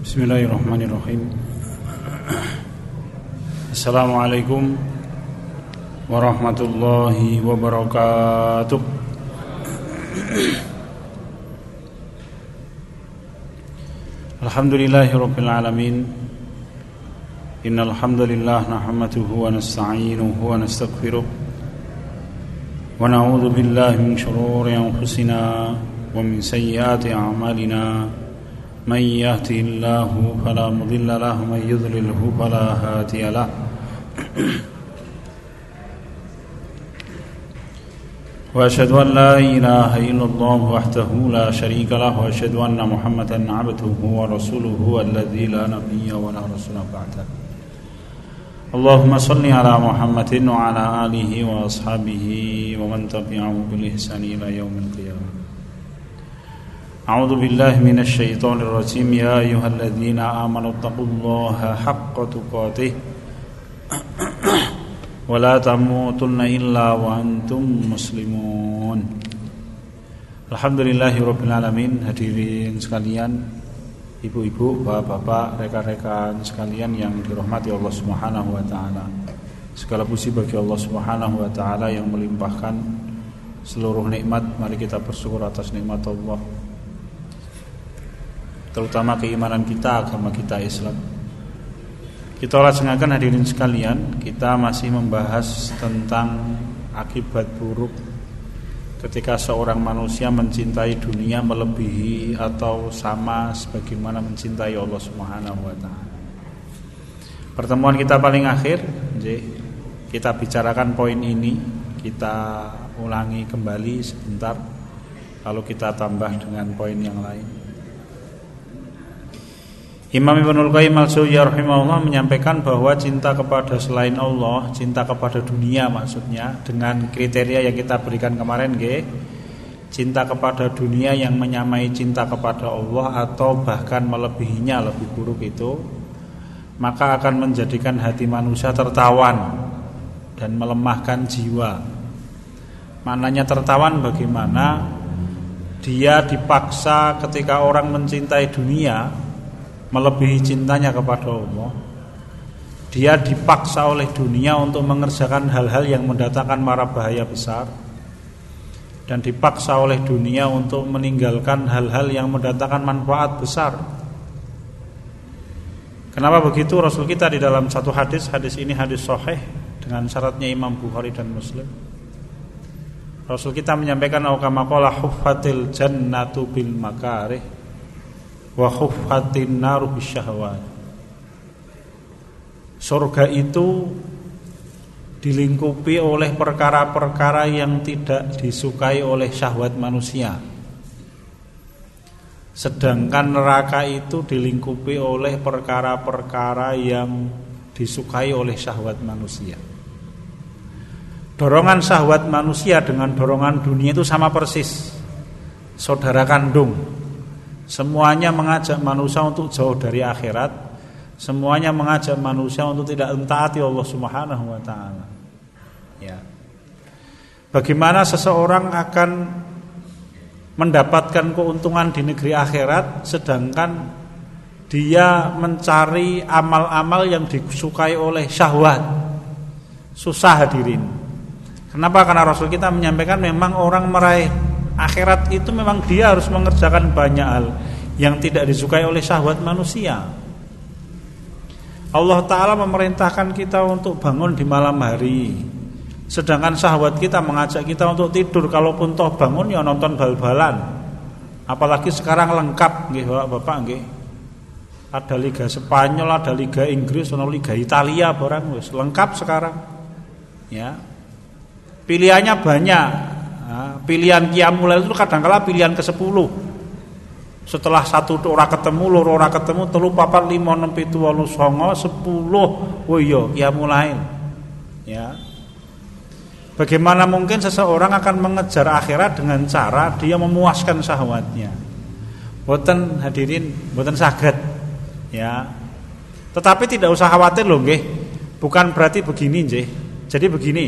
Bismillahirrahmanirrahim. Assalamualaikum warahmatullahi wabarakatuh. Alhamdulillahi rabbil alamin Innal hamdalillah nahmaduhu wa nasta'inuhu wa nastaghfiruh wa na'udzu billahi min shururi anfusina wa min sayyiati a'malina من يهده الله فلا مضل له ومن يضلله فلا هادي له. وأشهد أن لا إله إلا الله وحده لا شريك له وأشهد أن محمدا عبده ورسوله الذي لا نبي ولا رسول بعده. اللهم صل على محمد وعلى آله وأصحابه ومن تبعهم بالإحسان إلى يوم القيامة. أعوذ بالله من الشيطان الرجيم يا أيها الذين آمنوا اتقوا الله حق تقاته ولا تموتن إلا وأنتم مسلمون Alhamdulillahirrabbilalamin Hadirin sekalian Ibu-ibu, bapak-bapak, rekan-rekan sekalian yang dirahmati Allah subhanahu wa ta'ala Segala puji bagi Allah subhanahu wa ta'ala yang melimpahkan seluruh nikmat Mari kita bersyukur atas nikmat Allah terutama keimanan kita agama kita Islam. Kita laksanakan hadirin sekalian, kita masih membahas tentang akibat buruk ketika seorang manusia mencintai dunia melebihi atau sama sebagaimana mencintai Allah Subhanahu wa taala. Pertemuan kita paling akhir, kita bicarakan poin ini, kita ulangi kembali sebentar lalu kita tambah dengan poin yang lain. Imam Ibnul Qayyim al-Jauziyah rahimahullah menyampaikan bahwa cinta kepada selain Allah, cinta kepada dunia maksudnya dengan kriteria yang kita berikan kemarin ge, cinta kepada dunia yang menyamai cinta kepada Allah atau bahkan melebihinya lebih buruk itu maka akan menjadikan hati manusia tertawan dan melemahkan jiwa. Maknanya tertawan bagaimana dia dipaksa ketika orang mencintai dunia melebihi cintanya kepada Allah dia dipaksa oleh dunia untuk mengerjakan hal-hal yang mendatangkan mara bahaya besar dan dipaksa oleh dunia untuk meninggalkan hal-hal yang mendatangkan manfaat besar. Kenapa begitu? Rasul kita di dalam satu hadis Hadis ini hadis sahih Dengan syaratnya Imam Bukhari dan Muslim. Rasul kita menyampaikan Awkamakola huffatil jannatu bil makarih wa khuffatin naru bisyahwat. Surga itu dilingkupi oleh perkara-perkara yang tidak disukai oleh syahwat manusia. Sedangkan neraka itu dilingkupi oleh perkara-perkara yang disukai oleh syahwat manusia. Dorongan syahwat manusia dengan dorongan dunia itu sama persis. Saudara kandung Semuanya mengajak manusia untuk jauh dari akhirat. Semuanya mengajak manusia untuk tidak entaati Allah Subhanahu wa taala. Ya. Bagaimana seseorang akan mendapatkan keuntungan di negeri akhirat sedangkan dia mencari amal-amal yang disukai oleh syahwat. Susah hadirin. Kenapa? Karena Rasul kita menyampaikan memang orang meraih Akhirat itu memang dia harus mengerjakan banyak hal yang tidak disukai oleh syahwat manusia. Allah Ta'ala memerintahkan kita untuk bangun di malam hari Sedangkan syahwat kita mengajak kita untuk tidur Kalaupun toh bangun ya nonton bal-balan Apalagi sekarang lengkap nggih Bapak nggih. Ada Liga Spanyol, ada Liga Inggris, ada Liga Italia barang wis lengkap sekarang. Ya. Pilihannya banyak, Nah, pilihan kiamulail itu kadang-kala pilihan ke-10. Setelah satu ora ketemu, loro ora ketemu, telu papat lima enam pitu walu songo sepuluh. Oh iya kiamulail. Ya. Bagaimana mungkin seseorang akan mengejar akhirat dengan cara dia memuaskan syahwatnya? Boten hadirin, boten saged. Ya. Tetapi tidak usah khawatir loh nggih. Bukan berarti begini nggih. Jadi begini,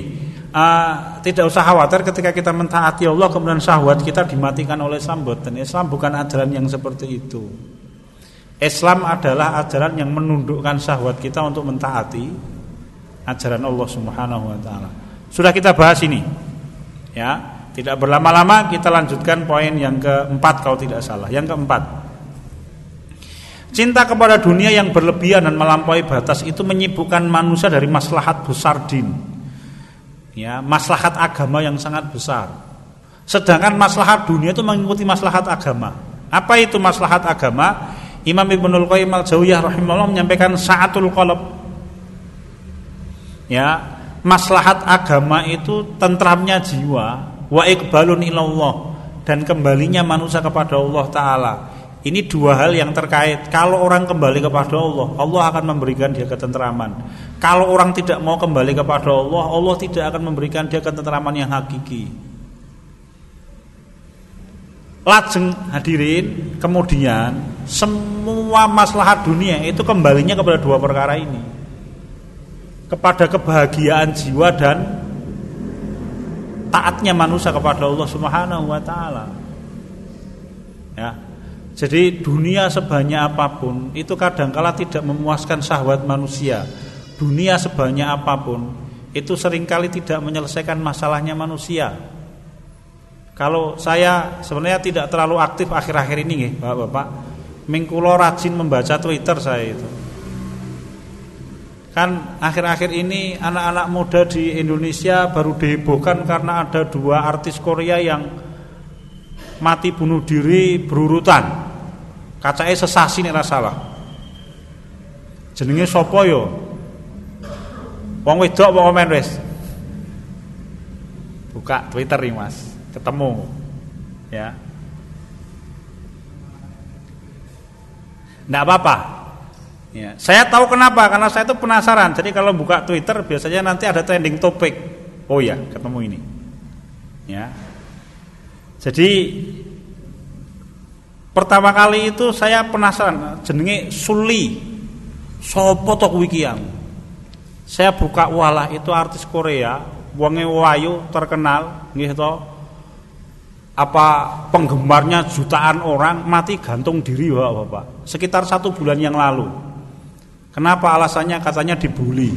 uh, tidak usah khawatir ketika kita mentaati Allah kemudian syahwat kita dimatikan oleh Islam dan Islam bukan ajaran yang seperti itu. Islam adalah ajaran yang menundukkan syahwat kita untuk mentaati ajaran Allah Subhanahu wa taala. Sudah kita bahas ini. Ya, tidak berlama-lama kita lanjutkan poin yang keempat kalau tidak salah. Yang keempat. Cinta kepada dunia yang berlebihan dan melampaui batas itu menyibukkan manusia dari maslahat besar din. Ya, maslahat agama yang sangat besar. Sedangkan maslahat dunia itu mengikuti maslahat agama. Apa itu maslahat agama? Imam Ibnul Qayyim Al-Jauziyah rahimahullah menyampaikan saatul qalb. Ya, maslahat agama itu tentramnya jiwa, wa iqbalun ilallah dan kembalinya manusia kepada Allah taala. Ini dua hal yang terkait. Kalau orang kembali kepada Allah, Allah akan memberikan dia ketentraman. Kalau orang tidak mau kembali kepada Allah, Allah tidak akan memberikan dia ketentraman yang hakiki. Lajeng hadirin, kemudian semua maslahat dunia itu kembalinya kepada dua perkara ini. Kepada kebahagiaan jiwa dan taatnya manusia kepada Allah Subhanahu wa taala. Ya. Jadi dunia sebanyak apa pun itu kadangkala tidak memuaskan syahwat manusia. Dunia sebanyak apa pun itu sering kali tidak menyelesaikan masalahnya manusia. Kalau saya sebenarnya tidak terlalu aktif akhir-akhir ini nih, Bapak-bapak. Mingkulo rajin membaca Twitter saya itu. Kan akhir-akhir ini anak-anak muda di Indonesia baru dihebohkan karena ada dua artis Korea yang mati bunuh diri berurutan. Kacake sesasi nih salah. Jenenge sapa yo? Wong wedok apa komen wis? Buka Twitter nih Mas ketemu ya Tidak apa-apa ya. Saya tahu kenapa Karena saya itu penasaran Jadi kalau buka Twitter biasanya nanti ada trending topik Oh ya ketemu ini Ya Jadi Pertama kali itu saya penasaran Jenenge Suli Sopo tok wikiang Saya buka walah itu artis Korea Wonge Wayu terkenal nggih apa penggemarnya jutaan orang mati gantung diri bapak-bapak. Sekitar satu bulan yang lalu. Kenapa alasannya? Katanya dibully.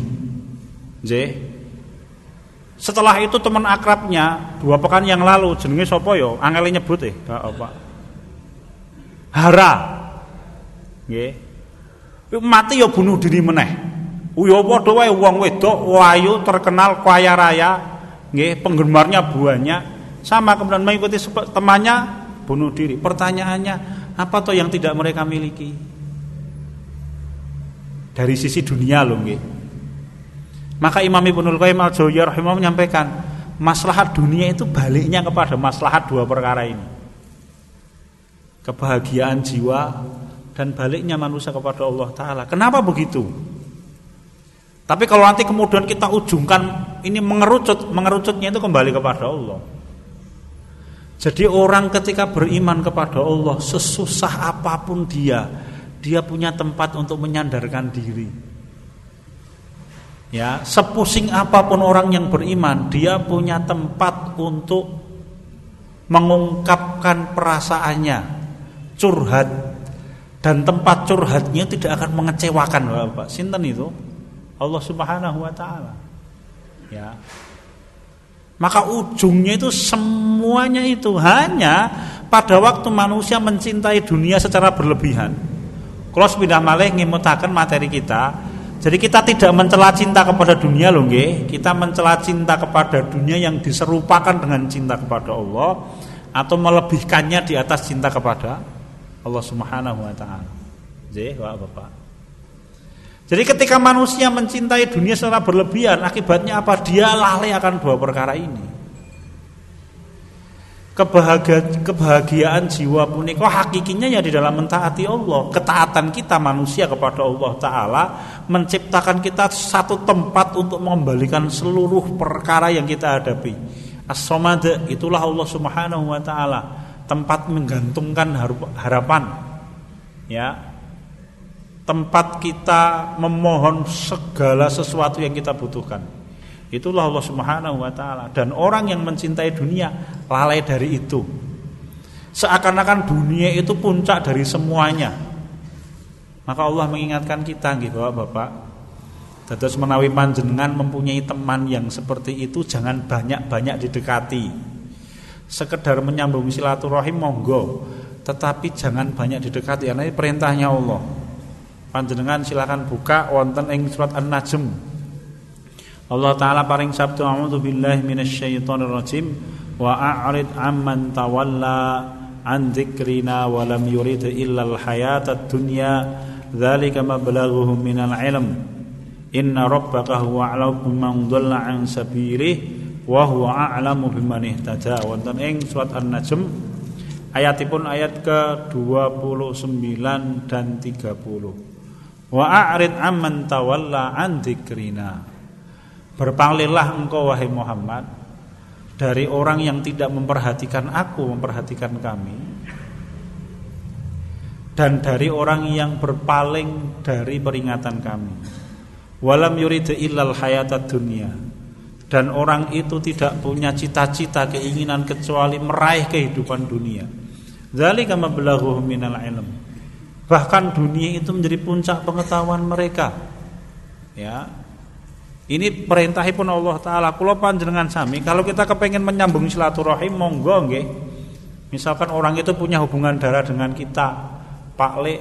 J setelah itu teman akrabnya dua pekan yang lalu jenenge sopo yo angeli nyebut eh bapak Hara nggih mati yo bunuh diri meneh Uyo padha wae wong wedok wayu terkenal kaya raya nggih penggemarnya banyak sama kemudian mengikuti temannya bunuh diri. Pertanyaannya, apa toh yang tidak mereka miliki? Dari sisi dunia loh nggih. Maka Imam Ibnul Qayyim Al-Jauziyah menyampaikan, maslahat dunia itu baliknya kepada maslahat dua perkara ini. Kebahagiaan jiwa dan baliknya manusia kepada Allah taala. Kenapa begitu? Tapi kalau nanti kemudian kita ujungkan ini mengerucut, mengerucutnya itu kembali kepada Allah. Jadi orang ketika beriman kepada Allah sesusah apa pun dia, dia punya tempat untuk menyandarkan diri. Ya, sepusing apa pun orang yang beriman, dia punya tempat untuk mengungkapkan perasaannya, curhat dan tempat curhatnya tidak akan mengecewakan Bapak. Sinten itu? Allah Subhanahu wa taala. Ya. Maka ujungnya itu semuanya itu hanya pada waktu manusia mencintai dunia secara berlebihan. Kalau sepindah malih ngimutakan materi kita, jadi kita tidak mencela cinta kepada dunia loh nggih, kita mencela cinta kepada dunia yang diserupakan dengan cinta kepada Allah atau melebihkannya di atas cinta kepada Allah Subhanahu wa taala. Bapak. Jadi ketika manusia mencintai dunia secara berlebihan, akibatnya apa? Dia lalai akan dua perkara ini. Kebahagiaan, kebahagiaan jiwa punika hakikinya ya di dalam mentaati Allah. Ketaatan kita manusia kepada Allah Taala menciptakan kita satu tempat untuk mengembalikan seluruh perkara yang kita hadapi. as itulah Allah Subhanahu Wa Taala tempat menggantungkan harapan. Ya, tempat kita memohon segala sesuatu yang kita butuhkan. Itulah Allah Subhanahu wa taala dan orang yang mencintai dunia lalai dari itu. Seakan-akan dunia itu puncak dari semuanya. Maka Allah mengingatkan kita nggih Bapak-bapak. Dados menawi panjenengan mempunyai teman yang seperti itu jangan banyak-banyak didekati. Sekedar menyambung silaturahim monggo, tetapi jangan banyak didekati karena ini perintahnya Allah. Panjenengan silakan buka wonten ing surat An-Najm. Allah taala paring sabtu a'udzu billahi minasyaitonir rajim wa a'rid amman tawalla an dzikrina wa lam yurid illa al-hayatad dunya. Dzalika mablaghuhum minal ilm. Inna rabbaka huwa a'lamu biman dhalla an sabilih wa huwa a'lamu biman ihtada. Wonten ing surat An-Najm ayatipun ayat ke-29 dan 30 wa a'rid amman tawalla an dzikrina berpalinlah engkau wahai Muhammad dari orang yang tidak memperhatikan aku memperhatikan kami dan dari orang yang berpaling dari peringatan kami. Walam yuridu illal hayatad dunia dan orang itu tidak punya cita-cita keinginan kecuali meraih kehidupan dunia. Zalika mablaghuhum minal ilm. Bahkan dunia itu menjadi puncak pengetahuan mereka. Ya. Ini perintahipun Allah taala kula panjenengan sami kalau kita kepengen menyambung silaturahim monggo nggih. Misalkan orang itu punya hubungan darah dengan kita, Pak Le,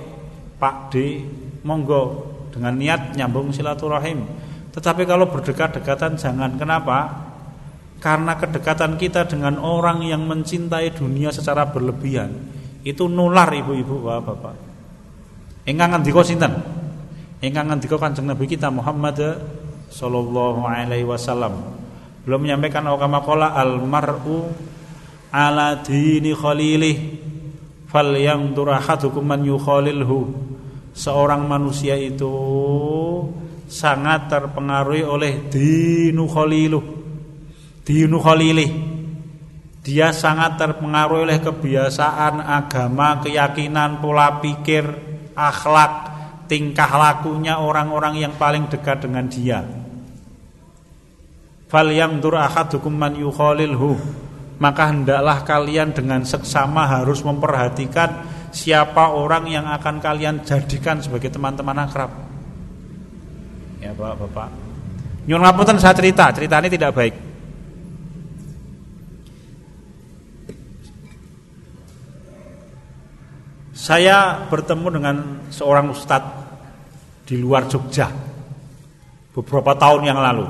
Pak D, monggo dengan niat nyambung silaturahim. Tetapi kalau berdekat-dekatan jangan. Kenapa? Karena kedekatan kita dengan orang yang mencintai dunia secara berlebihan itu nular ibu-ibu bapak-bapak. Ingkang ngendika sinten? Ingkang ngendika Kanjeng Nabi kita Muhammad sallallahu alaihi wasallam. Belum menyampaikan kama qala al mar'u ala dini khalilih fal yang ahadukum man yukhalilhu seorang manusia itu sangat terpengaruhi oleh dinu khaliluh. Dinu khalilih. Dia sangat terpengaruhi oleh kebiasaan agama keyakinan pola pikir akhlak tingkah lakunya orang-orang yang paling dekat dengan dia. Fal yang ahadukum man yukhalilhu. Maka hendaklah kalian dengan seksama harus memperhatikan siapa orang yang akan kalian jadikan sebagai teman-teman akrab. Ya, Bapak-bapak. Nyun ngapunten saya cerita, cerita ini tidak baik. Saya bertemu dengan seorang ustadz di luar Jogja beberapa tahun yang lalu.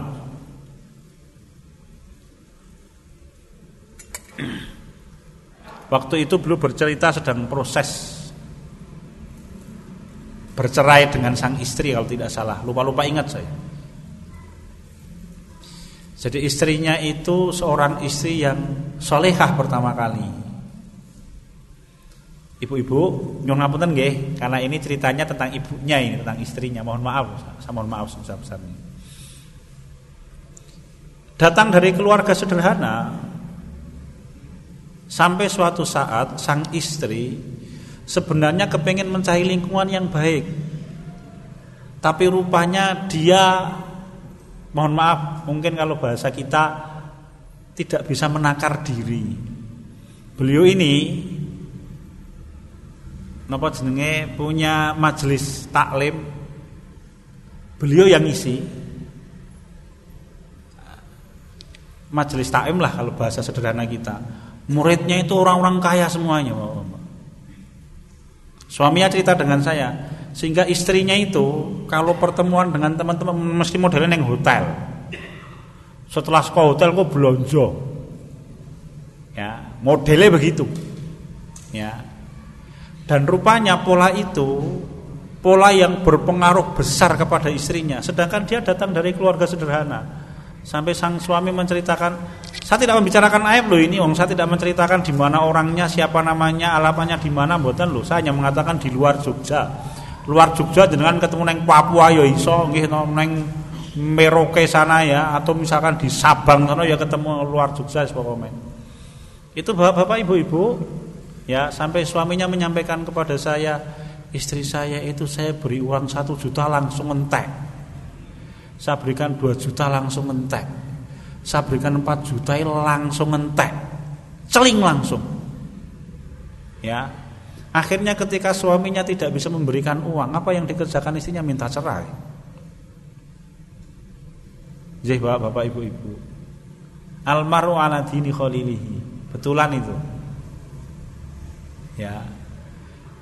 Waktu itu beliau bercerita sedang proses bercerai dengan sang istri kalau tidak salah. Lupa-lupa ingat saya. Jadi istrinya itu seorang istri yang solehah pertama kali. Ibu-ibu, nyong ngapunten nggih, karena ini ceritanya tentang ibunya ini, tentang istrinya. Mohon maaf, saya mohon maaf sebesar-besarnya. Datang dari keluarga sederhana, Sampai suatu saat sang istri sebenarnya kepengen mencari lingkungan yang baik. Tapi rupanya dia mohon maaf, mungkin kalau bahasa kita tidak bisa menakar diri. Beliau ini napa jenenge punya majelis taklim. Beliau yang isi majelis taklim lah kalau bahasa sederhana kita Muridnya itu orang-orang kaya semuanya Bapak-bapak. Suaminya cerita dengan saya Sehingga istrinya itu Kalau pertemuan dengan teman-teman Mesti modelnya yang hotel. Setelah sekolah hotel kok belanja? Ya, modelnya begitu. Ya. Dan rupanya pola itu Pola yang berpengaruh besar kepada istrinya. Sedangkan dia datang dari keluarga sederhana Sampai sang suami menceritakan saya tidak membicarakan aib loh ini, Om. Saya tidak menceritakan di mana orangnya, siapa namanya, alamatnya di mana, mboten loh. Saya hanya mengatakan di luar Jogja. Luar Jogja dengan ketemu neng Papua ya iso, nggih neng Merauke sana ya, atau misalkan di Sabang sana ya ketemu luar Jogja pokoknya. Itu bapak-bapak, ibu-ibu, ya sampai suaminya menyampaikan kepada saya, istri saya itu saya beri uang satu juta langsung entek. Saya berikan dua juta langsung entek saya berikan 4 juta langsung ngentek celing langsung ya Akhirnya ketika suaminya tidak bisa memberikan uang, apa yang dikerjakan istrinya minta cerai. Jadi bapak-bapak ibu-ibu. Almaru ala dini khalilihi. Betulan itu. Ya.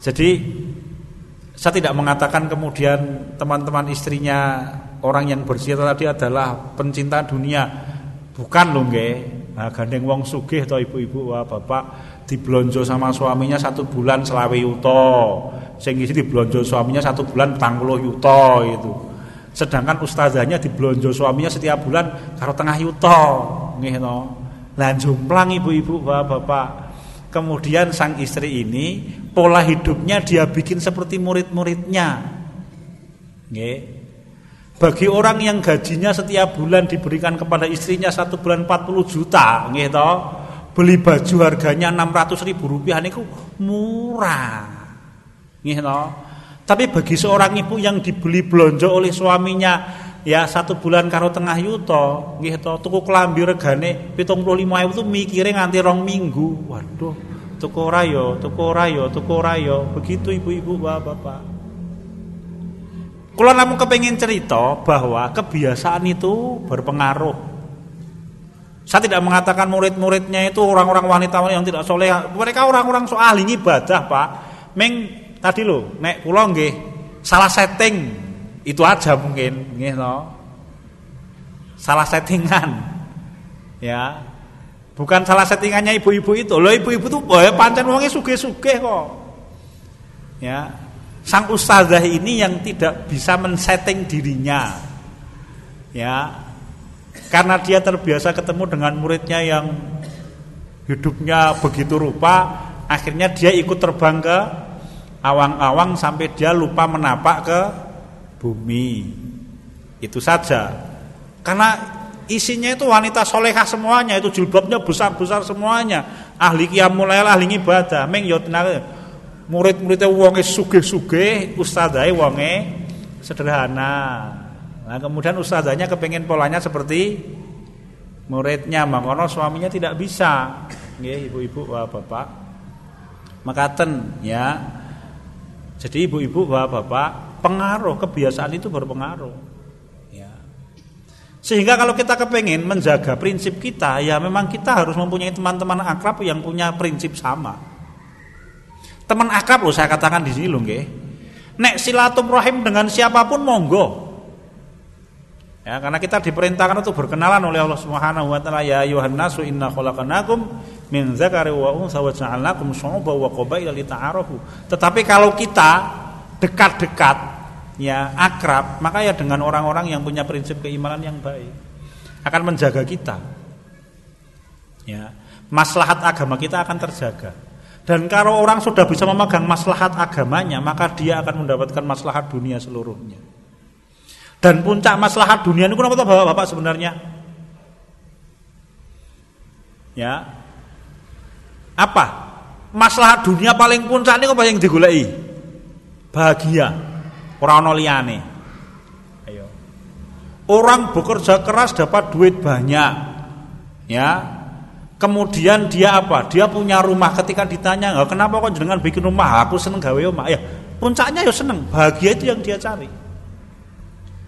Jadi saya tidak mengatakan kemudian teman-teman istrinya orang yang bersih tadi adalah pencinta dunia. Bukan loh nggih. Nah, gandeng wong sugih atau ibu-ibu wah bapak diblonjo sama suaminya satu bulan selawe yuto. Sing isi diblonjo suaminya satu bulan petang puluh yuto itu sedangkan ustazahnya diblonjo suaminya setiap bulan karo tengah yuto nggih no. Lan jomplang ibu-ibu bapak-bapak kemudian sang istri ini pola hidupnya dia bikin seperti murid-muridnya. Nggih bagi orang yang gajinya setiap bulan diberikan kepada istrinya satu bulan 40 juta toh beli baju harganya 600 ribu rupiah niku murah. No. Tapi bagi seorang ibu yang dibeli blonjo oleh suaminya ya satu bulan karo tengah yuto, to, tuku klambi regane 75.000 itu mikire nganti rong minggu. Waduh, tuku ora yo, tuku ora yo, tuku ora yo. Begitu ibu-ibu, bapak-bapak. Kalau namun kepengen cerita bahwa kebiasaan itu berpengaruh saya tidak mengatakan murid-muridnya itu orang-orang wanita yang tidak soleh. Mereka orang-orang soal ahli ibadah, Pak. Meng tadi lo, nek pulau nggih salah setting itu aja mungkin, nggih no. Salah settingan. Ya. Bukan salah settingannya ibu-ibu itu. Loh ibu-ibu tuh boy pancen wonge sugih-sugih kok. Ya. Sang ustazah ini yang tidak bisa men-setting dirinya. Ya, karena dia terbiasa ketemu dengan muridnya yang hidupnya begitu rupa, akhirnya dia ikut terbang ke awang-awang sampai dia lupa menapak ke bumi. Itu saja. Karena isinya itu wanita solehah semuanya, itu jilbabnya besar-besar semuanya. Ahli qiyamul ahli ibadah. Meng yo murid-muridnya wonge sugih-sugih, ustadzai wonge sederhana. Nah kemudian ustazahnya kepengen polanya seperti muridnya, makono suaminya tidak bisa. Ibu-ibu, bapak. Makaten ya. Jadi ibu-ibu, bapak, pengaruh kebiasaan itu berpengaruh. Ya. Sehingga kalau kita kepengen menjaga prinsip kita, ya memang kita harus mempunyai teman-teman akrab yang punya prinsip sama. Teman akrab loh saya katakan di sini loh nggih. Nek silaturahim dengan siapa pun monggo. Ya, karena kita diperintahkan untuk berkenalan oleh Allah Subhanahu wa taala ya ayuhan nasu inna khalaqnakum min dzakari wa untha wa ja'alnakum syu'uban wa qabaila lita'arafu. Tetapi kalau kita dekat-dekat ya akrab, maka ya dengan orang-orang yang punya prinsip keimanan yang baik akan menjaga kita. Ya, maslahat agama kita akan terjaga. Dan kalau orang sudah bisa memegang maslahat agamanya, maka dia akan mendapatkan maslahat dunia seluruhnya. Dan puncak maslahat dunia ini kenapa bapak-bapak sebenarnya? Ya. Apa? Maslahat dunia paling puncak ini apa yang digulai? Bahagia. Orang. Ayo. Orang bekerja keras dapat duit banyak. Ya. Kemudian dia apa? Dia punya rumah ketika ditanya, "Kenapa kok jenengan bikin rumah? Aku seneng gawe rumah." Ya, puncaknya ya seneng. Bahagia itu yang dia cari.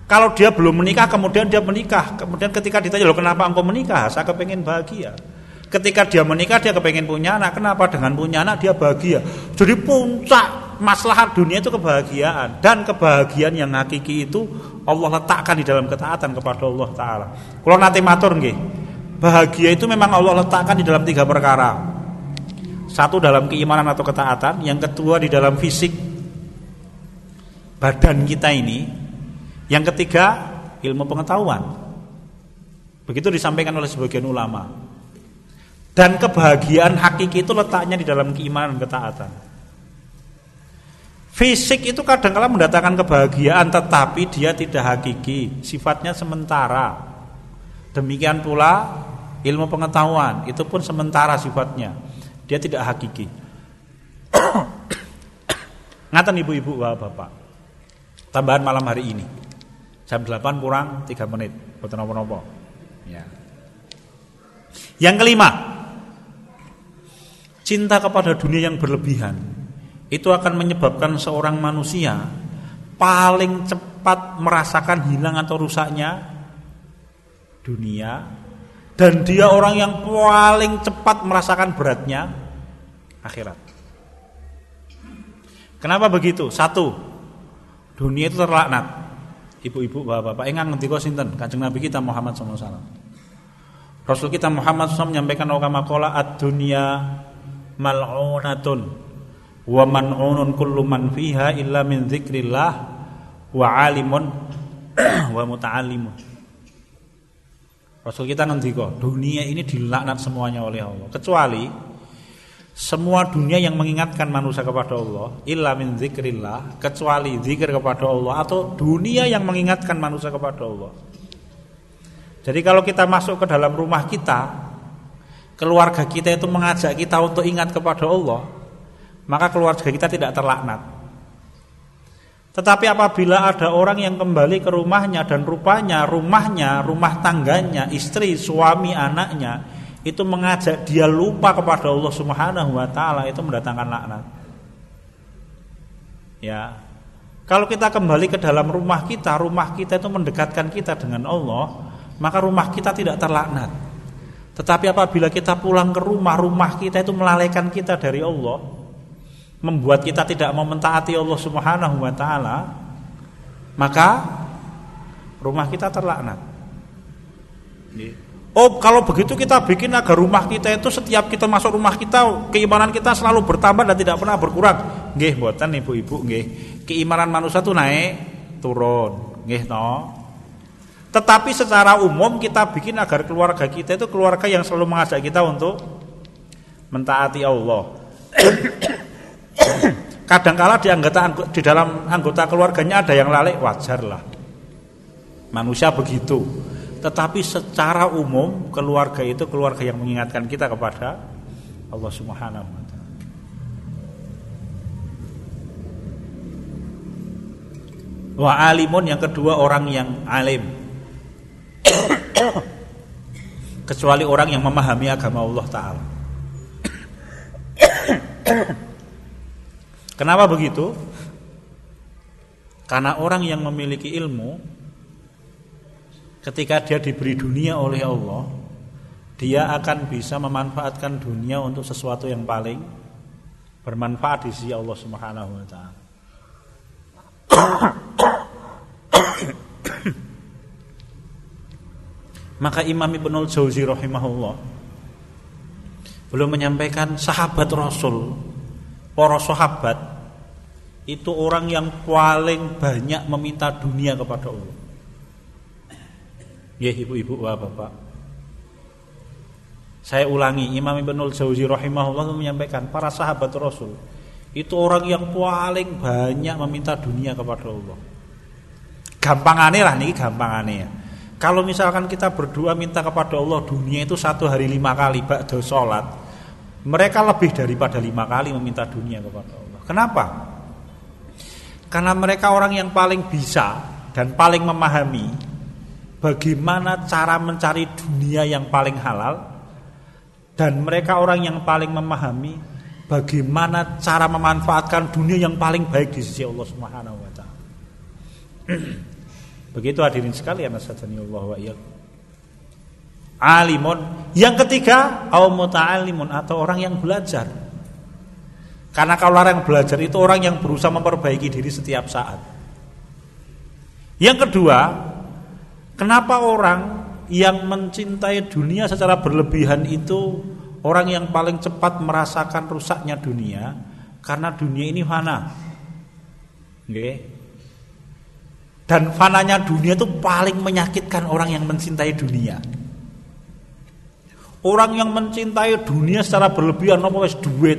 Kalau dia belum menikah kemudian dia menikah Kemudian ketika ditanya loh kenapa engkau menikah Saya kepengen bahagia Ketika dia menikah dia kepengen punya anak Kenapa dengan punya anak dia bahagia Jadi puncak maslahat dunia itu kebahagiaan Dan kebahagiaan yang hakiki itu Allah letakkan di dalam ketaatan kepada Allah Ta'ala Kalau nanti matur nggih Bahagia itu memang Allah letakkan di dalam tiga perkara Satu dalam keimanan atau ketaatan Yang kedua di dalam fisik Badan kita ini yang ketiga, ilmu pengetahuan. Begitu disampaikan oleh sebagian ulama. Dan kebahagiaan hakiki itu letaknya di dalam keimanan ketaatan. Fisik itu kadang-kala mendatangkan kebahagiaan tetapi dia tidak hakiki, sifatnya sementara. Demikian pula ilmu pengetahuan, itu pun sementara sifatnya. Dia tidak hakiki. Ngatan ibu-ibu, bapak-bapak. Tambahan malam hari ini. Jam 8 kurang 3 menit. Boten napa-napa. Ya. Yang kelima, cinta kepada dunia yang berlebihan itu akan menyebabkan seorang manusia paling cepat merasakan hilang atau rusaknya dunia dan dia orang yang paling cepat merasakan beratnya akhirat. Kenapa begitu? Satu, dunia itu terlaknat. Ibu-ibu, bapak-bapak, ingat ngendika sinten? Kanjeng Nabi kita Muhammad SAW. Rasul kita Muhammad SAW menyampaikan wakama kola ad-dunya mal'unatun wa man'unun kullu man fiha illa min dzikrillah wa alimun wa muta'allimun. Rasul kita ngendika, dunia ini dilaknat semuanya oleh Allah kecuali semua dunia yang mengingatkan manusia kepada Allah illa min dzikrillah kecuali zikir kepada Allah atau dunia yang mengingatkan manusia kepada Allah. Jadi kalau kita masuk ke dalam rumah kita, keluarga kita itu mengajak kita untuk ingat kepada Allah, maka keluarga kita tidak terlaknat. Tetapi apabila ada orang yang kembali ke rumahnya dan rupanya rumahnya, rumah tangganya, istri, suami, anaknya itu mengajak dia lupa kepada Allah Subhanahu wa taala itu mendatangkan laknat. Ya. Kalau kita kembali ke dalam rumah kita, rumah kita itu mendekatkan kita dengan Allah, maka rumah kita tidak terlaknat. Tetapi apabila kita pulang ke rumah, rumah kita itu melalaikan kita dari Allah, membuat kita tidak mau mentaati Allah Subhanahu wa taala, maka rumah kita terlaknat. Oh, kalau begitu kita bikin agar rumah kita itu setiap kita masuk rumah kita, keimanan kita selalu bertambah dan tidak pernah berkurang. Nggih, mboten Ibu-ibu nggih. Keimanan manusia itu naik, turun. Nggih no. Tetapi secara umum kita bikin agar keluarga kita itu keluarga yang selalu mengajak kita untuk mentaati Allah. Kadangkala di anggota di dalam anggota keluarganya ada yang lalai, wajar lah. Manusia begitu. Tetapi secara umum keluarga itu keluarga yang mengingatkan kita kepada Allah Subhanahu wa taala. Wa alimun yang kedua orang yang alim kecuali orang yang memahami agama Allah taala. Kenapa begitu? Karena orang yang memiliki ilmu ketika dia diberi dunia oleh Allah, dia akan bisa memanfaatkan dunia untuk sesuatu yang paling bermanfaat di sisi Allah Subhanahu wa taala. Maka Imam Ibnul Jauzi rahimahullah belum menyampaikan sahabat Rasul, para sahabat itu orang yang paling banyak meminta dunia kepada Allah. Ya ibu-ibu, bapak-bapak. Saya ulangi, Imam Ibnul Jauzi rahimahullah menyampaikan para sahabat Rasul itu orang yang paling banyak meminta dunia kepada Allah. Gampangane lah nih, gampangane ya. Kalau misalkan kita berdua minta kepada Allah dunia itu satu hari lima kali ba'da sholat Mereka lebih daripada lima kali meminta dunia kepada Allah Kenapa? Karena mereka orang yang paling bisa dan paling memahami Bagaimana cara mencari dunia yang paling halal Dan mereka orang yang paling memahami Bagaimana cara memanfaatkan dunia yang paling baik di sisi Allah Subhanahu wa. Begitu hadirin sekalian asadani Allah wa Alimun. Yang ketiga, au muta'allimun atau orang yang belajar. Karena kalau orang yang belajar itu orang yang berusaha memperbaiki diri setiap saat. Yang kedua, kenapa orang yang mencintai dunia secara berlebihan itu orang yang paling cepat merasakan rusaknya dunia karena dunia ini fana. Okay. Dan fananya dunia itu paling menyakitkan orang yang mencintai dunia. Orang yang mencintai dunia secara berlebihan nopo wis duit,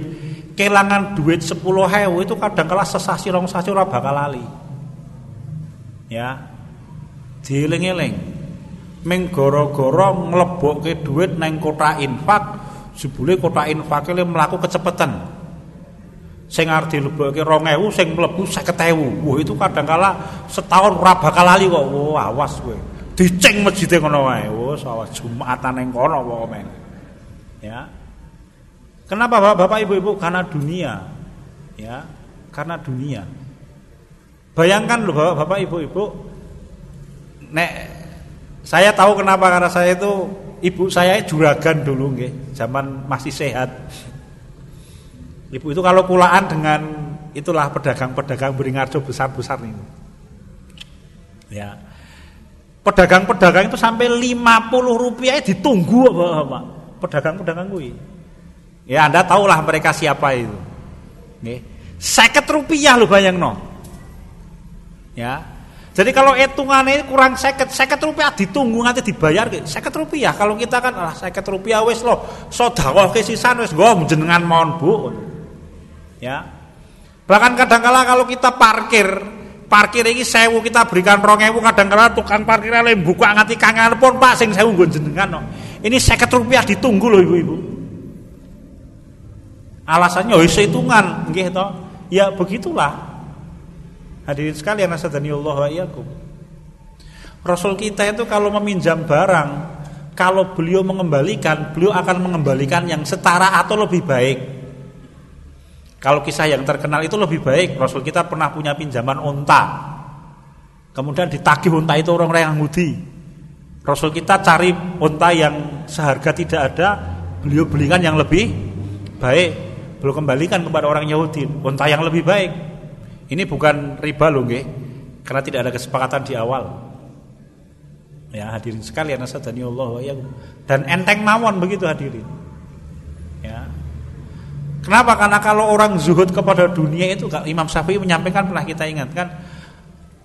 kelangan duit 10 hewu itu kadang kala sesasi rong sasi ora bakal lali. Ya. Dieling-eling. Ming gara-gara nglebokke duit nang kota infak, jebule kota infak le mlaku kecepetan sing arep dilebokke 2000 sing mlebu 50000 wah itu kadang kala setahun ora bakal lali kok wah awas kowe diceng masjide ngono wae wis awas jumatan ning kono men ya kenapa Bapak, Bapak Ibu-ibu karena dunia ya karena dunia. Bayangkan loh Bapak-bapak, Ibu-ibu, nek saya tahu kenapa karena saya itu ibu saya juragan dulu nggih, zaman masih sehat. Ibu itu kalau pulaan dengan itulah pedagang-pedagang Beringharjo besar-besar ini. Ya. Pedagang-pedagang itu sampai 50 rupiah ditunggu Bapak. Pedagang-pedagang gue. Ya Anda tahulah mereka siapa itu. Nggih. 50 rupiah lo bayang no. Ya. Jadi kalau hitungannya kurang seket, seket rupiah ditunggu nanti dibayar seket rupiah. Kalau kita kan lah seket rupiah wes loh, sodakoh kesisan wes gue jenengan mohon bu. Ya. Bahkan kadang-kala kalau kita parkir, parkir ini sewu kita berikan rongewu kadang-kala tukang parkir lain buka nganti kangen pun pak sing sewu gue jenengan no. Ini seket rupiah ditunggu loh ibu-ibu. Alasannya oh hitungan, gitu. Ya begitulah. Hadirin sekalian Allah wa iyyakum. Rasul kita itu kalau meminjam barang, kalau beliau mengembalikan, beliau akan mengembalikan yang setara atau lebih baik. Kalau kisah yang terkenal itu lebih baik. Rasul kita pernah punya pinjaman unta. Kemudian ditagih unta itu orang-orang yang Yahudi. Rasul kita cari unta yang seharga tidak ada, beliau belikan yang lebih baik. Beliau kembalikan kepada orang Yahudi unta yang lebih baik. Ini bukan riba loh nggih. Karena tidak ada kesepakatan di awal. Ya hadirin sekalian Dan enteng mawon begitu hadirin. Kenapa? Karena kalau orang zuhud kepada dunia itu Imam Syafi'i menyampaikan pernah kita ingatkan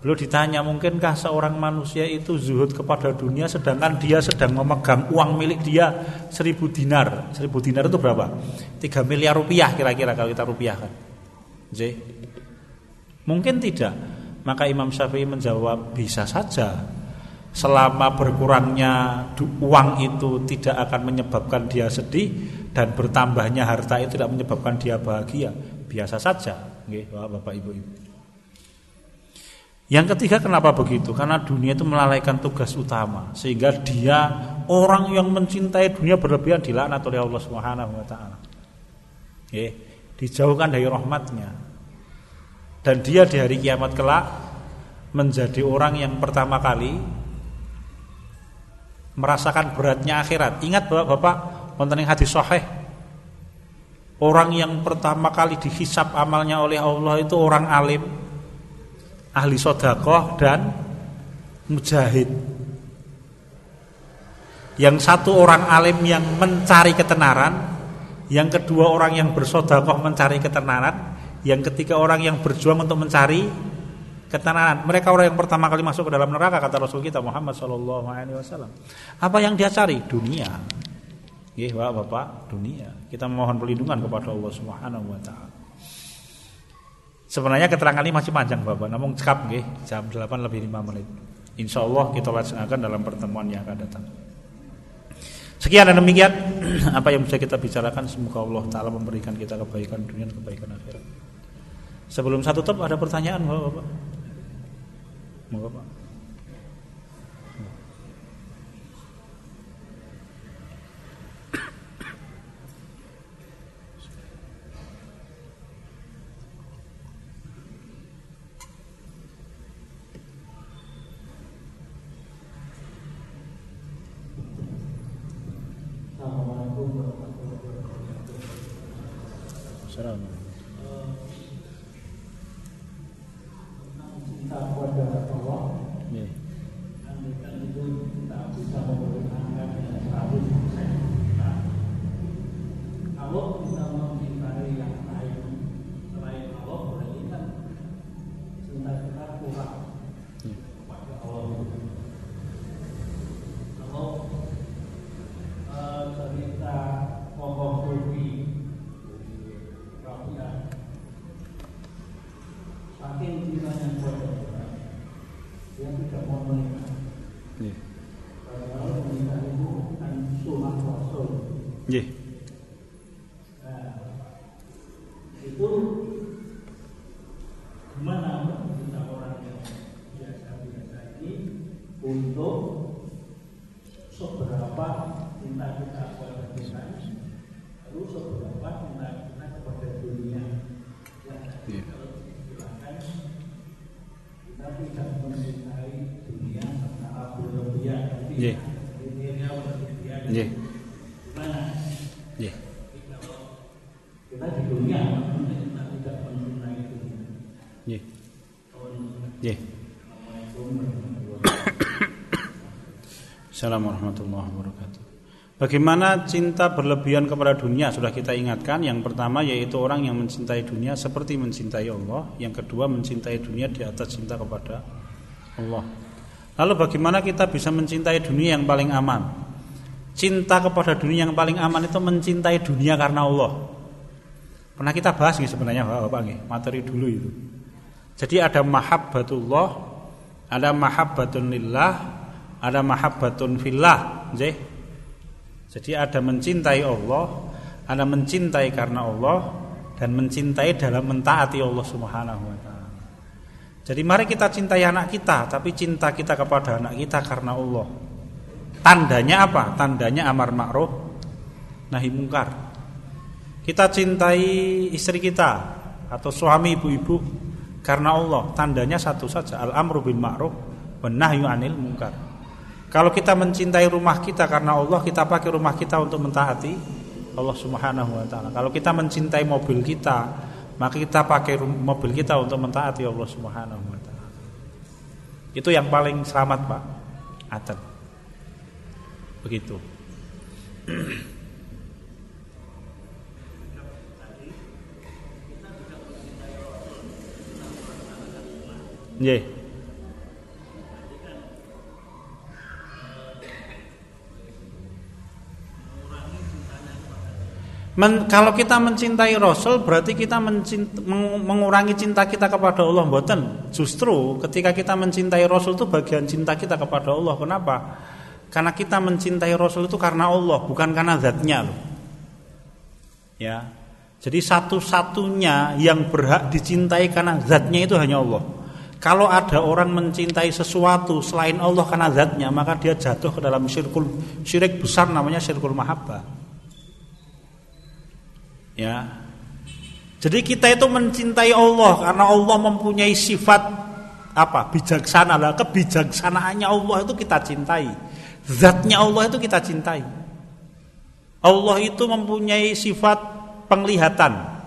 Belum ditanya mungkinkah seorang manusia itu zuhud kepada dunia sedangkan dia sedang memegang uang milik dia seribu dinar. Seribu dinar itu berapa? Tiga miliar rupiah kira-kira kalau kita rupiahkan. Jadi Mungkin tidak. Maka Imam Syafi'i menjawab bisa saja. Selama berkurangnya uang itu tidak akan menyebabkan dia sedih dan bertambahnya harta itu tidak menyebabkan dia bahagia, biasa saja. Nggih, Bapak Ibu Ibu. Yang ketiga kenapa begitu? Karena dunia itu melalaikan tugas utama sehingga dia orang yang mencintai dunia berlebihan dilaknat oleh Allah Subhanahu wa taala. dijauhkan dari rahmatnya. Dan dia di hari kiamat kelak menjadi orang yang pertama kali merasakan beratnya akhirat. Ingat Bapak-bapak, wonten hadis sahih. Orang yang pertama kali dihisap amalnya oleh Allah itu orang alim, ahli sodakoh dan mujahid. Yang satu orang alim yang mencari ketenaran, yang kedua orang yang bersodakoh mencari ketenaran, yang ketiga orang yang berjuang untuk mencari ketenaran. Mereka orang yang pertama kali masuk ke dalam neraka kata Rasul kita Muhammad Shallallahu Alaihi Wasallam. Apa yang dia cari? Dunia. Ya, Bapak, Bapak, dunia. Kita mohon perlindungan kepada Allah Subhanahu Wa Taala. Sebenarnya keterangan ini masih panjang Bapak, namun cekap nggih, jam 8 lebih 5 menit. Insya Allah kita laksanakan dalam pertemuan yang akan datang. Sekian dan demikian apa yang bisa kita bicarakan semoga Allah taala memberikan kita kebaikan dunia dan kebaikan akhirat. Sebelum satu tutup ada pertanyaan Bapak? Bapak. Yeah. Di dunia Nggih. Nggih. Assalamualaikum warahmatullahi wabarakatuh. Bagaimana cinta berlebihan kepada dunia sudah kita ingatkan. Yang pertama yaitu orang yang mencintai dunia seperti mencintai Allah. Yang kedua mencintai dunia di atas cinta kepada Allah. Lalu bagaimana kita bisa mencintai dunia yang paling aman? Cinta kepada dunia yang paling aman itu mencintai dunia karena Allah. Pernah kita bahas nih sebenarnya Bapak nih, materi dulu itu. Jadi ada mahabbatullah, ada mahabbatun lillah, ada mahabbatun fillah, Jadi ada mencintai Allah, ada mencintai karena Allah dan mencintai dalam mentaati Allah Subhanahu wa taala. Jadi mari kita cintai anak kita, tapi cinta kita kepada anak kita karena Allah. Tandanya apa? Tandanya amar ma'ruf nahi mungkar. Kita cintai istri kita atau suami ibu-ibu karena Allah. Tandanya satu saja, al-amru bil ma'ruf wan nahyu anil mungkar. Kalau kita mencintai rumah kita karena Allah, kita pakai rumah kita untuk mentaati Allah Subhanahu wa taala. Kalau kita mencintai mobil kita, maka kita pakai mobil kita untuk mentaati Allah Subhanahu wa taala. Itu yang paling selamat, Pak. Aten. Begitu. Yeah. Men, kalau kita mencintai Rasul berarti kita mencinta, mengurangi cinta kita kepada Allah mboten. Justru ketika kita mencintai Rasul itu bagian cinta kita kepada Allah. Kenapa? Karena kita mencintai Rasul itu karena Allah, bukan karena zatnya loh. Ya. Jadi satu-satunya yang berhak dicintai karena zatnya itu hanya Allah. Kalau ada orang mencintai sesuatu selain Allah karena zatnya, maka dia jatuh ke dalam syirkul syirik besar namanya syirkul mahabbah. Ya. Jadi kita itu mencintai Allah karena Allah mempunyai sifat apa? bijaksana lah. Kebijaksanaannya Allah itu kita cintai. Zatnya Allah itu kita cintai. Allah itu mempunyai sifat penglihatan.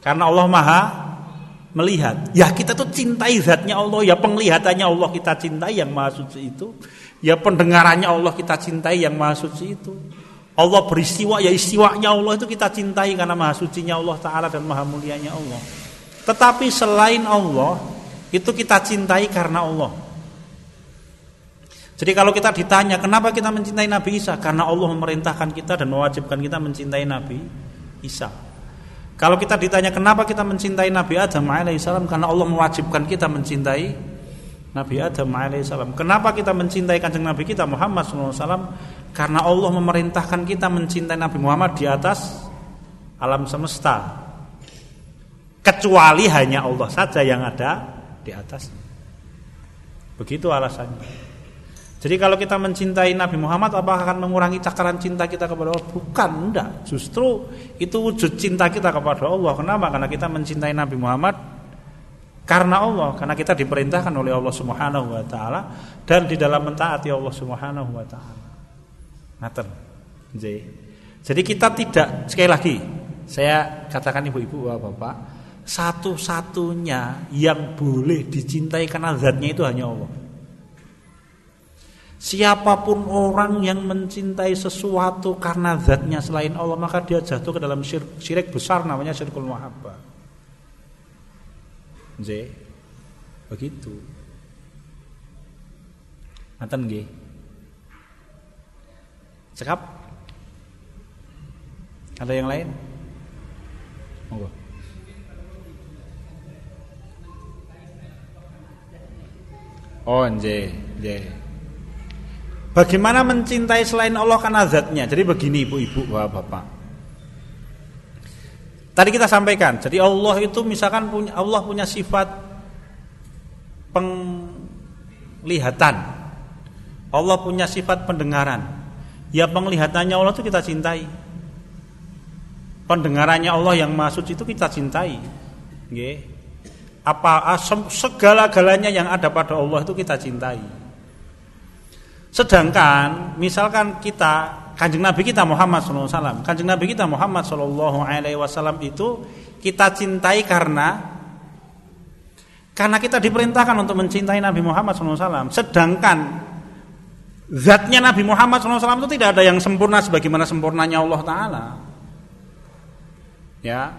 Karena Allah Maha melihat. Ya kita tuh cintai zatnya Allah, ya penglihatannya Allah kita cintai yang Maha Suci itu. Ya pendengarannya Allah kita cintai yang Maha Suci itu. Allah beristiwa ya istiwanya Allah itu kita cintai karena maha sucinya Allah Ta'ala dan maha mulianya Allah Tetapi selain Allah itu kita cintai karena Allah Jadi kalau kita ditanya kenapa kita mencintai Nabi Isa Karena Allah memerintahkan kita dan mewajibkan kita mencintai Nabi Isa Kalau kita ditanya kenapa kita mencintai Nabi Adam alaihissalam Karena Allah mewajibkan kita mencintai Nabi Adam alaihissalam Kenapa kita mencintai kanjeng Nabi kita Muhammad SAW karena Allah memerintahkan kita mencintai Nabi Muhammad di atas alam semesta. Kecuali hanya Allah saja yang ada di atas. Begitu alasannya. Jadi kalau kita mencintai Nabi Muhammad apakah akan mengurangi cakaran cinta kita kepada Allah? Bukan, enggak. Justru itu wujud cinta kita kepada Allah. Kenapa? Karena kita mencintai Nabi Muhammad karena Allah, karena kita diperintahkan oleh Allah Subhanahu wa taala dan di dalam mentaati Allah Subhanahu wa taala. Ngaten. Jadi kita tidak sekali lagi saya katakan ibu-ibu bapak satu-satunya yang boleh dicintai karena zatnya itu hanya Allah. Siapa pun orang yang mencintai sesuatu karena zatnya selain Allah maka dia jatuh ke dalam syirik, syirik besar namanya syirkul mahabbah. J. Begitu. Ngaten nggih. Cekap? Ada yang lain? Monggo. Oh, nje, nje. Bagaimana mencintai selain Allah karena zatnya? Jadi begini ibu-ibu, bapak. Tadi kita sampaikan, jadi Allah itu misalkan punya Allah punya sifat penglihatan. Allah punya sifat pendengaran. Ya penglihatannya Allah itu kita cintai. Pendengarannya Allah yang maha itu kita cintai. Apa segala-galanya yang ada pada Allah itu kita cintai. Sedangkan misalkan kita Kanjeng Nabi kita Muhammad SAW, Kanjeng Nabi kita Muhammad SAW itu kita cintai karena karena kita diperintahkan untuk mencintai Nabi Muhammad SAW. Sedangkan zatnya Nabi Muhammad SAW itu tidak ada yang sempurna sebagaimana sempurnanya Allah Taala. Ya,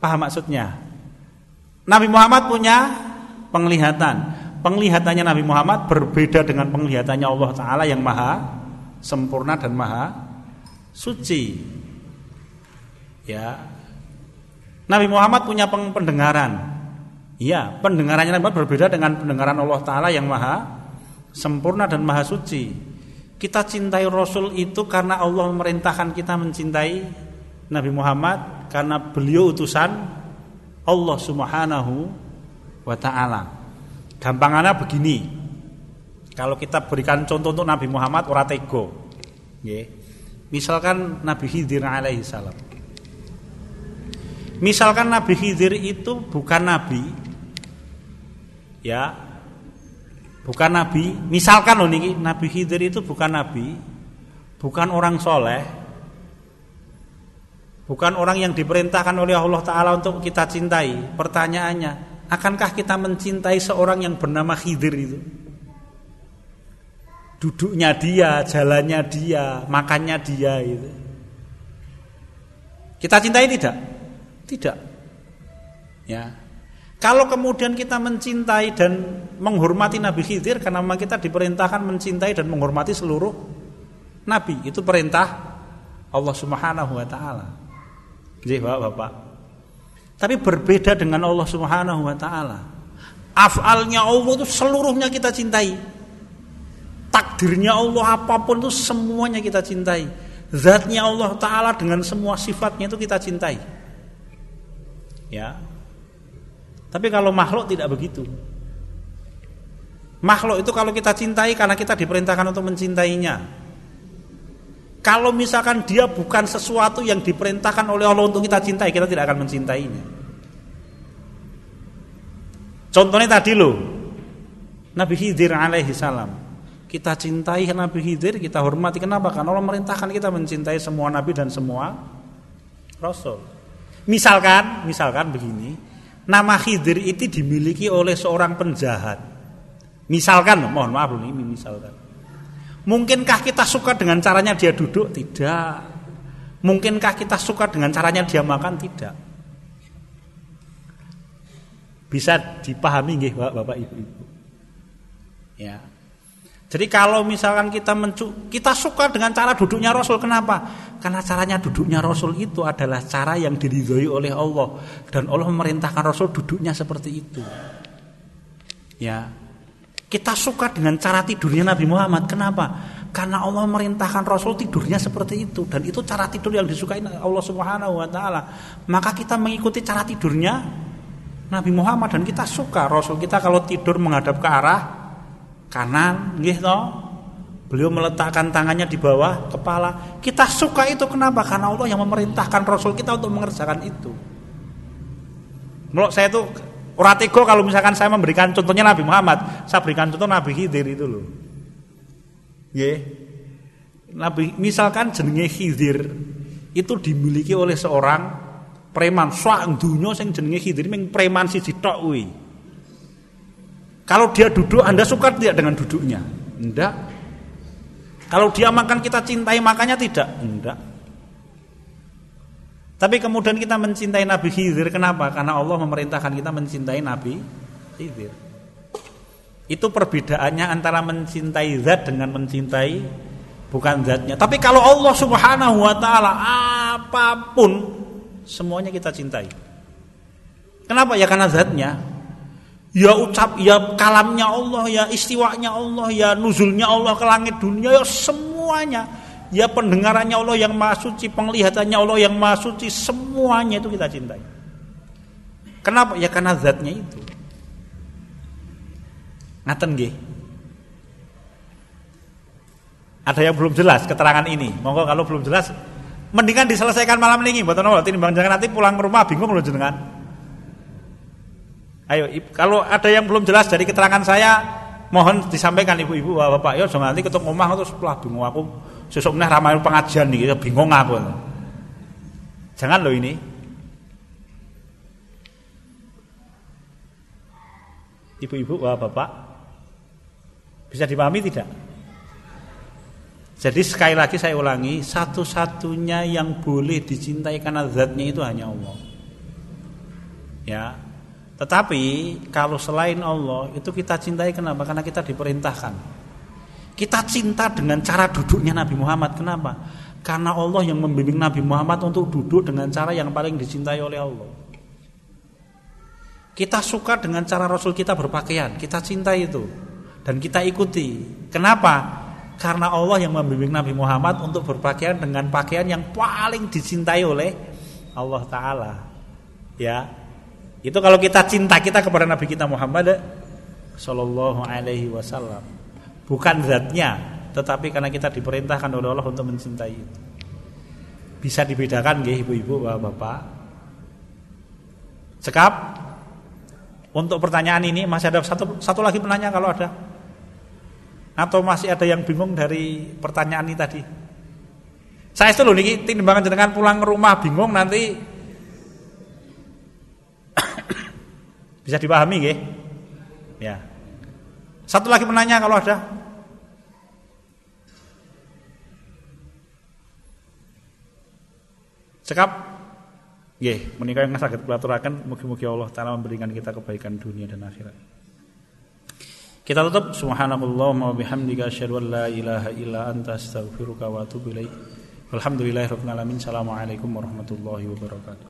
paham maksudnya? Nabi Muhammad punya penglihatan. Penglihatannya Nabi Muhammad berbeda dengan penglihatannya Allah Ta'ala yang maha sempurna dan maha suci. Ya. Nabi Muhammad punya pendengaran. Ya pendengarannya Nabi Muhammad berbeda dengan pendengaran Allah Ta'ala yang maha sempurna dan maha suci. Kita cintai Rasul itu karena Allah memerintahkan kita mencintai Nabi Muhammad karena beliau utusan Allah Subhanahu wa taala. Gampangannya begini. Kalau kita berikan contoh untuk Nabi Muhammad ora tego. Misalkan Nabi Khidir alaihi salam. Misalkan Nabi Khidir itu bukan nabi ya. Bukan nabi, misalkan loh niki Nabi Khidir itu bukan nabi, bukan orang soleh, bukan orang yang diperintahkan oleh Allah Taala untuk kita cintai. Pertanyaannya, Akankah kita mencintai seorang yang bernama Khidir itu? Duduknya dia, jalannya dia, makannya dia itu. Kita cintai tidak? Tidak. Ya. Kalau kemudian kita mencintai dan menghormati Nabi Khidir karena memang kita diperintahkan mencintai dan menghormati seluruh nabi, itu perintah Allah Subhanahu wa taala. Jadi Bapak-bapak, tapi berbeda dengan Allah Subhanahu wa taala. Afalnya Allah itu seluruhnya kita cintai. Takdirnya Allah apa pun itu semuanya kita cintai. Zatnya Allah taala dengan semua sifatnya itu kita cintai. Ya. Tapi kalau makhluk tidak begitu. Makhluk itu kalau kita cintai karena kita diperintahkan untuk mencintainya. Kalau misalkan dia bukan sesuatu yang diperintahkan oleh Allah untuk kita cintai, kita tidak akan mencintainya. Contohnya tadi loh, Nabi Khidir alaihi salam. Kita cintai Nabi Khidir, kita hormati. Kenapa? Karena Allah merintahkan kita mencintai semua Nabi dan semua Rasul. Misalkan, misalkan begini, nama Khidir itu dimiliki oleh seorang penjahat. Misalkan, mohon maaf ini misalkan. Mungkinkah kita suka dengan caranya dia duduk? Tidak. Mungkinkah kita suka dengan caranya dia makan? Tidak. Bisa dipahami nggih Bapak Ibu-ibu. Ya. Jadi kalau misalkan kita mencu kita suka dengan cara duduknya Rasul kenapa? Karena caranya duduknya Rasul itu adalah cara yang diridhoi oleh Allah dan Allah memerintahkan Rasul duduknya seperti itu. Ya. Kita suka dengan cara tidurnya Nabi Muhammad. Kenapa? Karena Allah merintahkan Rasul tidurnya seperti itu dan itu cara tidur yang disukai Allah Subhanahu wa taala. Maka kita mengikuti cara tidurnya Nabi Muhammad dan kita suka Rasul kita kalau tidur menghadap ke arah kanan, toh? Beliau meletakkan tangannya di bawah kepala. Kita suka itu kenapa? Karena Allah yang memerintahkan Rasul kita untuk mengerjakan itu. Menurut saya itu Ora kalau misalkan saya memberikan contohnya Nabi Muhammad, saya berikan contoh Nabi Khidir itu loh. Nggih. Nabi misalkan jenenge Khidir itu dimiliki oleh seorang preman sak dunya sing jenenge Khidir ming preman siji tok kuwi. Kalau dia duduk Anda suka tidak dengan duduknya? Enggak. Kalau dia makan kita cintai makannya tidak? Enggak. Tapi kemudian kita mencintai Nabi Khidir kenapa? Karena Allah memerintahkan kita mencintai Nabi Khidir. Itu perbedaannya antara mencintai zat dengan mencintai bukan zatnya. Tapi kalau Allah Subhanahu wa taala apa pun semuanya kita cintai. Kenapa? Ya karena zatnya. Ya ucap, ya kalamnya Allah, ya istiwanya Allah, ya nuzulnya Allah ke langit dunia, ya semuanya ya pendengarannya Allah yang maha suci, penglihatannya Allah yang maha suci, semuanya itu kita cintai. Kenapa? Ya karena zatnya itu. Ngaten nggih. Ada yang belum jelas keterangan ini. Monggo kalau belum jelas mendingan diselesaikan malam ini mboten napa tinimbang jangan nanti pulang ke rumah bingung lho jenengan. Ayo, kalau ada yang belum jelas dari keterangan saya, mohon disampaikan ibu-ibu, bapak, yo jangan nanti ketuk omah terus setelah bingung aku sesuk meneh ramai pengajian nih, bingung aku. Jangan loh ini. Ibu-ibu, bapak, bisa dipahami tidak? Jadi sekali lagi saya ulangi, satu-satunya yang boleh dicintai karena zatnya itu hanya Allah. Ya. Tetapi kalau selain Allah itu kita cintai kenapa? Karena kita diperintahkan. Kita cinta dengan cara duduknya Nabi Muhammad. Kenapa? Karena Allah yang membimbing Nabi Muhammad untuk duduk dengan cara yang paling dicintai oleh Allah. Kita suka dengan cara Rasul kita berpakaian, kita cintai itu dan kita ikuti. Kenapa? Karena Allah yang membimbing Nabi Muhammad untuk berpakaian dengan pakaian yang paling dicintai oleh Allah taala. Ya. Itu kalau kita cinta kita kepada Nabi kita Muhammad sallallahu alaihi wasallam. Bukan zatnya, tetapi karena kita diperintahkan oleh Allah untuk mencintai itu. Bisa dibedakan nggih ibu-ibu, bapak-bapak? Sekap. Untuk pertanyaan ini masih ada satu satu lagi penanya kalau ada. Atau masih ada yang bingung dari pertanyaan ini tadi? Saya itu loh niki timbangan jenengan pulang ke rumah bingung nanti bisa dipahami? Ya. Satu lagi menanya kalau ada. Cekap. Nggih, menika yang saged kula aturaken mugi-mugi Allah taala memberikan kita kebaikan dunia dan akhirat. Kita tutup subhanallahumma wa bihamdika asyhadu an la ilaha illa anta astaghfiruka wa atubu ilaik. Alhamdulillahirabbil alamin. Assalamualaikum warahmatullahi wabarakatuh.